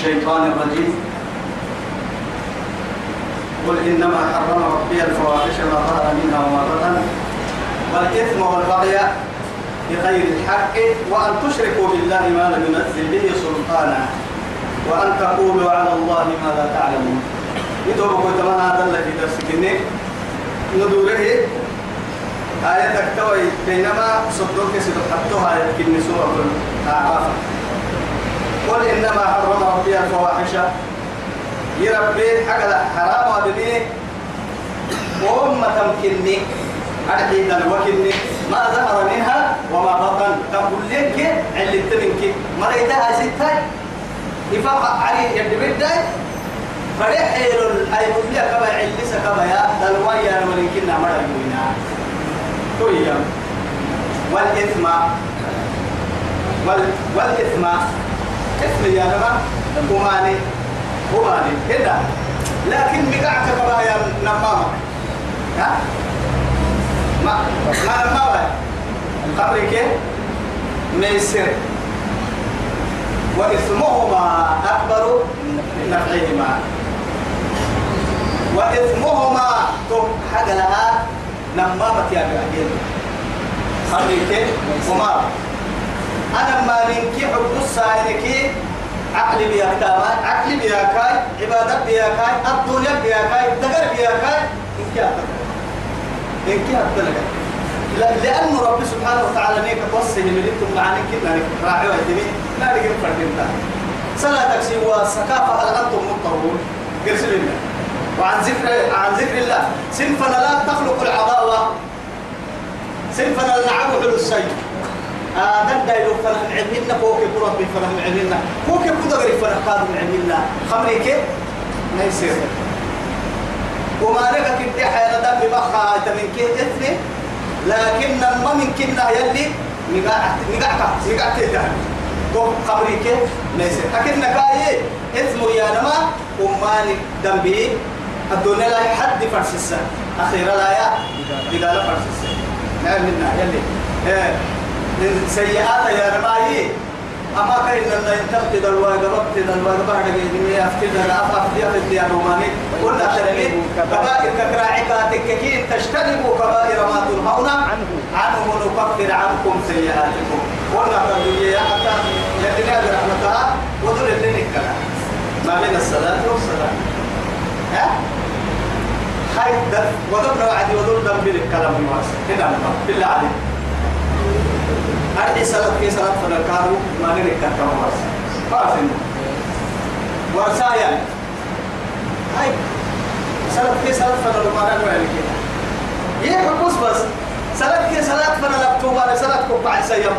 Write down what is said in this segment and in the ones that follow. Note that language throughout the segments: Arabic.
الشيطان الرجيم. قل إنما حرم ربي الفواحش ما ظهر منها وما بطن. والإثم والبغي بغير الحق وأن تشركوا بالله ما لم ينزل به سلطانا وأن تقولوا على الله ما لا تعلمون. يتوبوا كنت ما هذا الذي درسكني ندوره. آية تكتوي بينما صدوك ستحطها يمكن سورة الأعراف. قل إنما حرم الفواحش يربي حاجة حرام وبني وهم تمكنني أرحيد الوكني ما ظهر منها وما بطن. تقول لك اللي تمنك مريتها ستة. إفاق علي يدبر فرح أي مبلغ كما علس كما يا. دلوايا ولكن نعمل يوينا. كويا والإثم. وال والإثم. إثم يا نما كماني كماني كده لكن مقعك كما يا نمامك ها؟ ما ما نمامك خبرك ميسر. وإثمهما أكبر من نفعهما. وإثمهما تم حاجة لها نمامة يا بعدين خليك وما أنا ما منك حب السائلك عقل بياكاي عقل بياكاي عبادة بياكاي الدنيا بياكاي دقر بياكاي. إنك إنك أتلقى لأن رب سبحانه وتعالى نيك توصي من إنتم معاني كنا راعي وهدمي لا نقل فردين صلاة تكسي وسكافة هل أنتم مضطرون قرسل الله وعن ذكر عن ذكر الله. سنفنا لا تخلق العداوة. سنفنا حلو السيد آدم دايلو فنهم علمنا فوق كرة بفنهم علمنا فوق كده غير علمنا خمري كيف؟ ما يصير. وما لك كنت حيانا دم بمخا من كيف اثنين لكن ما من كنا يلي نقاعك نقاعك نقاعك تهدى قم خبري كيف؟ ليس لكن كاي اسمه يا نما أماني دمبي الدنيا لا حد فرسسا أخيرا لا يا بقال فرسسا نعم منا يلي. إيه. سيئات يا نما أما كاين لنا ينتقد الواجب ابتد الواجب بعد كده يفتد الأفاف دي أفتد يا روماني قلنا تلميذ كبائر كراعك تككين تجتنبوا كبائر ما تنهون عنه. نكفر عنكم سيئاتكم. قلنا تلميذ حتى يدنا برحمتها وذل اللي نكلا ما بين الصلاة والصلاة ها؟ ده وذل وعدي وذل دم بالكلام الواسع. كده بالله عليك. أرجع سلف في سلف فنكارو ما نريد كتاب ورس فاسن ورسايا هاي. سلف في سلف فنلو ما نريد كده يه حبوس بس. سلف في سلف فنلبتو ما سلف كوبا سيم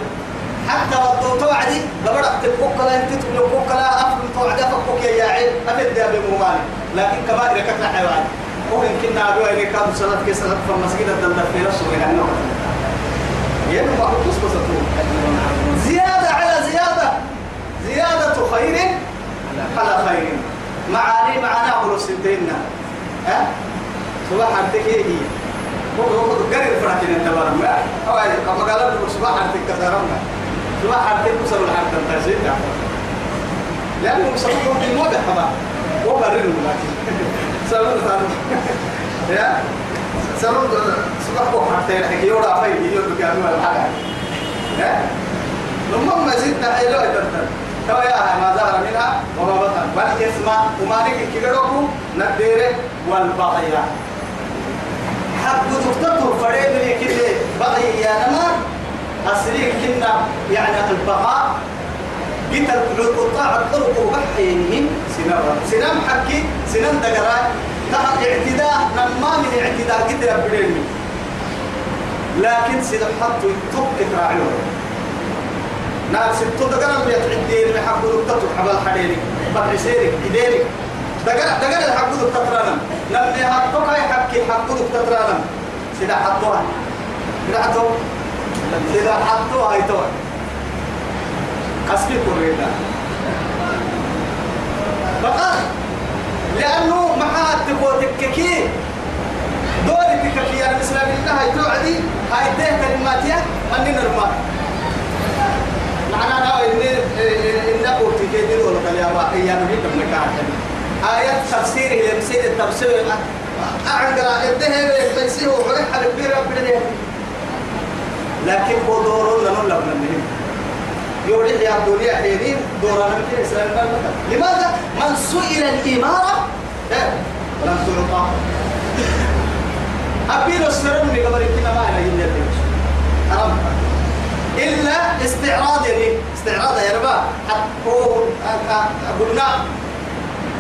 حتى وضو توعدي لبرك تبقى لا انت تقول بقى لا أفهم توعدي فكك يا عيل افد يا بموماني لكن كبائر كتنا حيوان. ويمكن نابو إلى كاب سلف في سلف فمسجد الدندر في نفسه يعني زيادة على زيادة. زيادة خير على خير. معاني معنا أقول سنتين. ها؟ صباح عندك هي هي. هو هو قرر فراتين انت أو يعني كما قال صباح عندك كثرنا صباح عندك وصل الحد التجديد لأنه مسويهم في الموضع طبعا. وبرروا لكن سألوا يا؟ سرون سبحانه وتعالى حكي يورا فاي يجوا بكانوا الحاجة ها؟ لما ما زدنا حيلو أيضا تو يا ما ظهر منها وما بطن. بل اسمع وما نك كيلوكو نديره والبغي حق تكتب فريد من كده بغي يا نما أصلي كنا يعني البغاء. قلت القطاع الطرق وبحينهم. سنام سنام حكي سنام دقرات اعتداء نما من اعتداء. قد يبدين لكن سيد حطوا يتوك راعيون ناس ستو دقنا بيتعدين بحقوا دكتور حبال حديني بدعي سيرك إدينك دقنا دقنا الحقوا دكتورانا لما حطوك هاي حكي حقوا دكتورانا سيدا حطوها سيدا حطوها سيدا حطوها هاي توها قسمي كورينا بقى لأنه محا تكوتككي دوري تككي يعني بسم الله هاي توعدي هاي ده كلمات يا أني نرمى معنا أنا إن إن أقول تكيدين ولا كلامات يا نبي من كان آيات تفسير هي مسيد التفسير. أعنقر الذهب يسيه وحرق على البير ربنا لكن هو دور لنا لنا منهم يوري يا الدنيا حينين دورنا من الإسلام لماذا؟ من سئل الإمارة لم تعطى أبيل السرم بقبر كنا ما أنا إلا إلا استعراض يعني استعراض يا ربا قلنا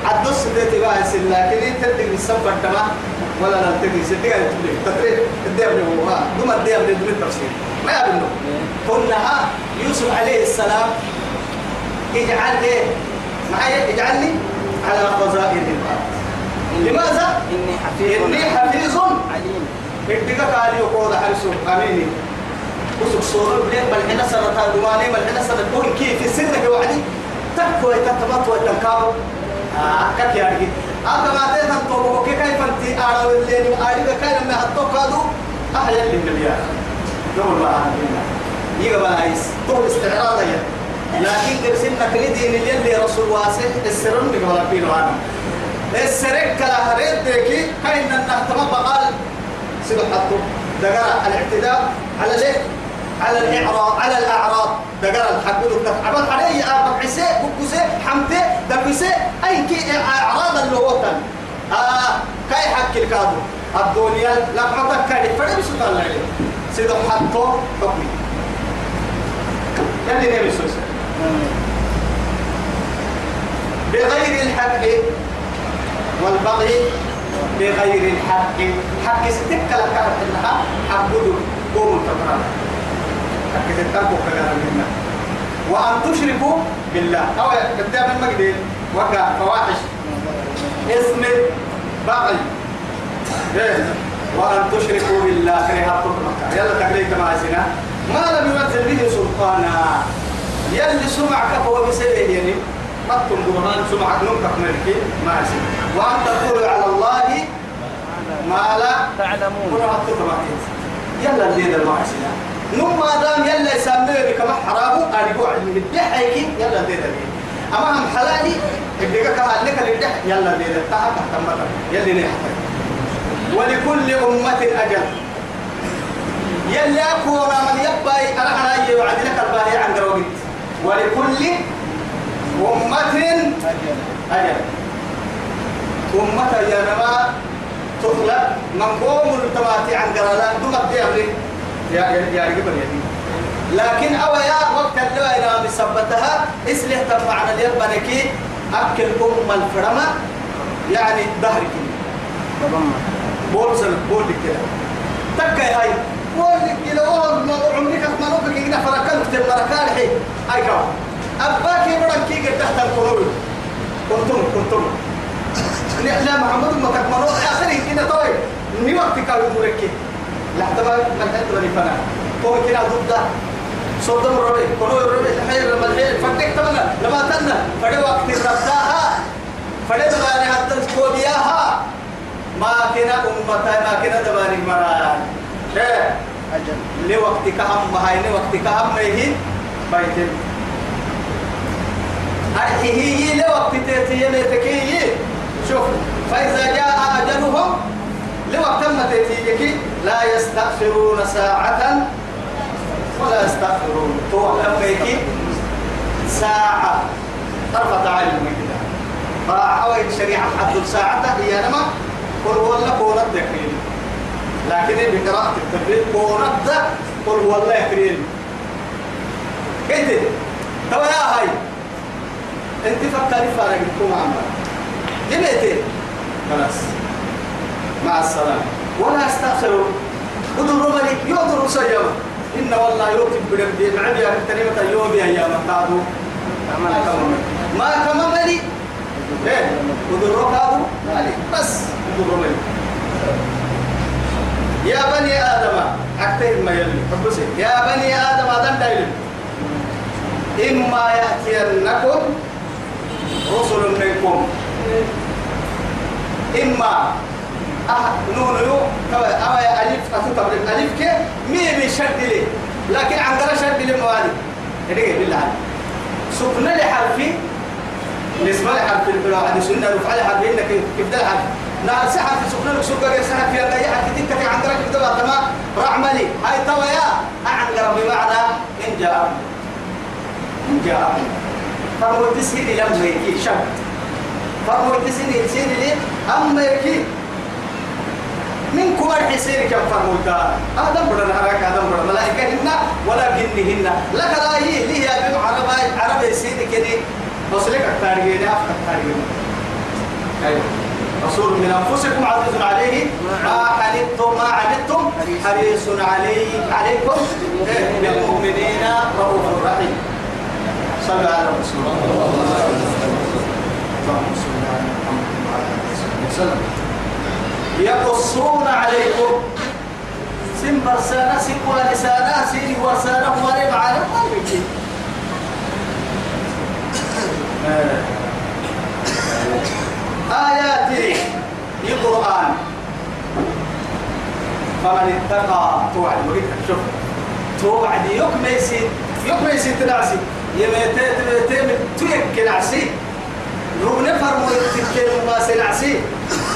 عدوس ديتي بقى يسل لكن انت تدري السفر تما ولا لا تدري سدي قال تقول تدري الدياب هو دوما الدياب اللي من تفسير ما يبنو قلنا يوسف عليه السلام اجعل إيه معايا اجعلني على خزائن الأرض لماذا؟ إني حفيظ. إني حفيظ. عليم. اديك قال يقول حرسو. أميني. وسك صور بلين. بل هنا سنة دواني. بل هنا سنة كون كيف سنة وعدي تكوي تتمط وتنكاو آه كك يعني أنا ما تيجي تنتظر كي كيف أنت أنا والليل أريد كاين ما هتوكادو أحيا اللي مليار. دور ما عندنا يبقى عايز. طول استعراض يا. لكن درسنا كل دين اللي رسول واسع. السرن بقول بينه أنا السرق كلا هريد ديكي كاين نحتمى بقال سيدو حطو دقرأ الاعتداء على ليه؟ على الإعراض على الأعراض. دقرأ الحقود عبد علي أبك عسى بكوسى حمتة دبسة أي كي أعراض اللي هو تن آه كاي حق الكادو الدنيا لا حتى كاي فرد بسكان الله سيدو حطو حكمي. يعني نبي سوسة. بغير الحق والبغي بغير الحق. حق ستك لك كانت انها حقود قوم الكفران حق ستك وكذا منا وأن تشركوا بالله. أو قدام المجد وقع فواحش. اسم بغي. إيه؟ وأن تشركوا بالله. كره حقك يلا تقريك مع زنا ما لم ينزل به سلطانا. يلي سمعك فهو بسبب يعني. قطم برهان سمعك نمكك ملكي ما أسين وأن تقول على الله ما لا تعلمون. حطوك ما يلا الليل ما أسين نم ما دام يلا يسميه بك ما حرامه أرجو علمي الدحيك يلا الليل الليل أما هم حلالي اللي كان لك الدح يلا الليل تحت تحت مرة يلا نحتاج ولكل أمة أجل. يلا كورا من يبقى أنا أنا يوعد لك الباهي عند روقت ولكل أمة أجل. أمة يا نما تخلق من قوم التواتي عن قرالا دوما بيعمل يا يا يا رجل لكن أو يا وقت اللي أنا مثبتها إسلح تبعنا اليبنكي أكل أم الفرمة يعني ظهرك بول سنة بول كده. تكا هاي. بول كده. وهم عمرك ما نوبك كده فركان في المركان حي هاي كوا أباك يبرك كي قد تحت القلوب كنتم كنتم لا محمد ما تكملوا آخر كده طيب ني وقت كانوا مركي. لا تبا من حد ولا فنا هو كده ضد صدم ربي كنوا ربي حير لما الحير فتك تمنا لما تنا فدي وقت ربتها فدي دباني حتى كودياها ما كنا أمتا ما كنا دباني مران. إيه أجل. لوقت كهم بهاي لوقت كهم مهين بيتين هي لوقت تيتي ميتكي شوف فإذا جاء أجلهم لوقت ما تيتيك لا يستأخرون ساعة ولا يستأخرون هو لما ساعة. طرفة عين كده. فأوي الشريعة حد ساعته هي نما قل والله كونت ذكرين لكن بقراءة التدريب كونت قل والله يكرين كنت توا يا هاي. انت فكري فارق لكم عمر جبتي خلاص. مع السلامة. ولا استأخروا ودروا ملك يودروا سيما إن والله يوتي بدم معد يا كلمة يوم يا أيام قادوا ما كمان ملي إيه. ودروا قادوا ملي بس. ودروا ملي يا بني آدم. أكتر ما يلي. حبسي يا بني آدم. آدم دايلم إما يأتينكم رسل منكم. إما أه نون يو أما ألف أتو ألف كي؟ مي بشد لي. لكن عن قرا شد لي موالي. هدي بالله سكن لحرفي نسبة لحرف البلو عند سنة رفع لحرف إنك كيف ده حرف نار سحر في سكنة لك. سكر سحر في الله يحرف ديك في عند رك بدو تمام؟ رعملي هاي تويا عن قرب بمعنى إن جاء إن جاء فهو تسهيل لما يكي شب فهو تسهيل سيري لي أما يكي من كبر حسين كم فرموتا آدم بدنا هراك آدم بدنا ملائكة هنا ولا جن هنا لك لا هي ليه يا عرب عرب سيدي كده. وصلك التاريخ أفك التاريخ أيوه رسول من أنفسكم عزيز عليه ما حنتم ما عنتم حريص عليه عليكم. بالمؤمنين رؤوف رحيم. صلى على رسول الله. اللهم على محمد وعلى وسلم. يقصون عليكم. سن برسانا سن ولسانا سن ورسانا ورب على آياتي القرآن. فمن اتقى توعد. وقيت شوف توعد يكميسي يكميسي تنعسي يميتي تميتي تيك نعسي لو نفر مو ما سنعسي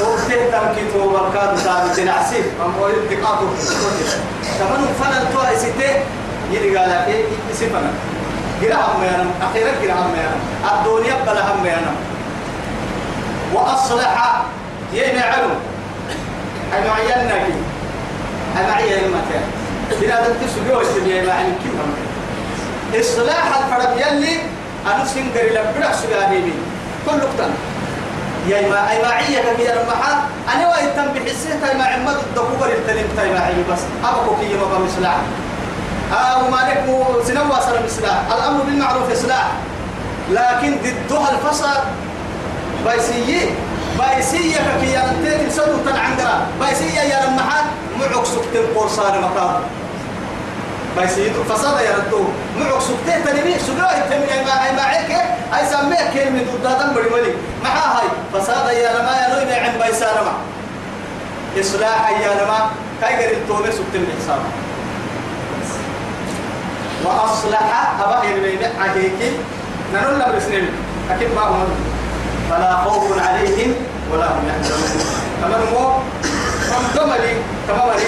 وقتين تمكي تو بركات تام تنعسي أما يتقاطو كمان فنن تو ستة يلي قال إيه سيفنا جرام يا أخيرا جرام يا الدنيا بلا هم يا وأصلح ينعلم أنا عينك أنا عيان المكان بلا تنتسوا يا معني كم إصلاح الفرق يلي أنا سنجري لبرع سجاني كل نقطة. يا ما أي معية كبيرة المحا. أنا وين تم بحسه. تاي مع عمد الدكوبر التلم تاي معي بس. أبقى كي ما بمسلاح أو مالك سنوا سر مسلاح الأمر بالمعروف إصلاح. لكن ضدها الفساد. بايسية. بايسية كي ينتهي سدو تنعندرا بايسية يا المحا معك سكتين قرصان مكان. بايسية فساد يا ردو معك سكتين تنمي سجوا التمي ما ما عيك أي سميه كلمة ضدها بري ولي معها هاي. فساد يا لما يا نوي عن بايسان ما إصلاح يا لما كاي غير التومي سكتين الحساب وأصلح أبا يرمي عهيك نقول له بسنين أكيد ما هم فلا خوف عليهم ولا هم يحزنون. كمان مو كم دملي كم مالي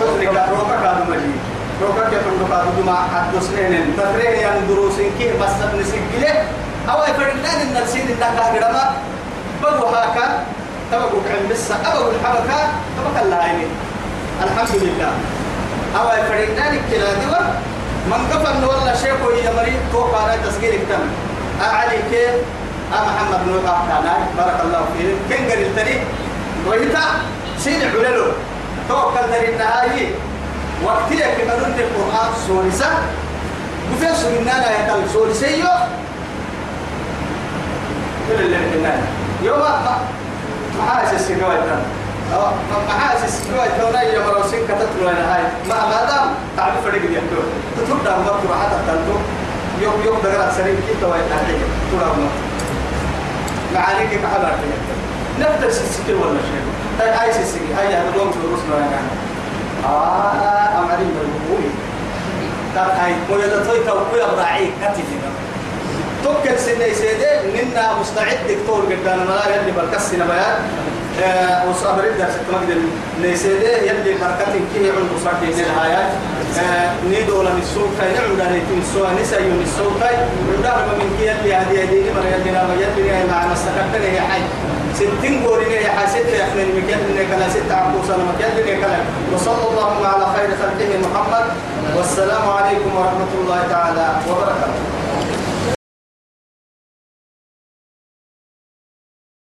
تدرك روكا كانوا مالي روكا كيف روكا دما حد سنين تدري يعني دروسين كي بس نسجله أو يفرقنا النرسين إنك هجرما بقوا هاكا تبقوا كعم بس أبقوا الحبكة تبقى الله عيني الحمد لله أو يفرقنا الكلا دوا من قفل ولا شيء يا مريض توقع على تسجيل التم أعلي كيف أه محمد نور أحكانا بارك الله فيك كن قال التري ويتا سين عللو توكل در النهاية وقتها كما نرد القرآن سورسة وفي سورنا لا يتل سورسيو كل اللي بنانا يوم ما حاسس السجوات ما حاسس السجوات تونا يا مروسين كتت له هاي. ما ما دام تعرف فرق اليوم تتوقع مرة حتى تلتو يوم يوم دقرات سريع كده ويتعلق تقول معانيك كحبر نفس السكر ولا شيء؟ طيب هاي السكر هاي هذا اليوم في الرسل ولا كان آه أمري بالقبول طيب هاي ويلا توي توقي أبراعي كتير توكل سنة سيدة منا مستعد دكتور قدام ملا يلي بركسنا بيان وصابر الدرس تمقدر نيسيدة يلي بركتين كيه عن بصاكي نلهايات نيدو لم السوق كاي نعم داري تنسوا نسا يوم السوق كاي ودار من كي يلي هذه هذه مر يلي نام يلي مع مستقبل يا حي ستين قولين يا حي ستة يحمل مكان كلا ستة عبوسا مكان كلا وصلى الله على خير خلقه محمد. والسلام عليكم ورحمة الله تعالى وبركاته.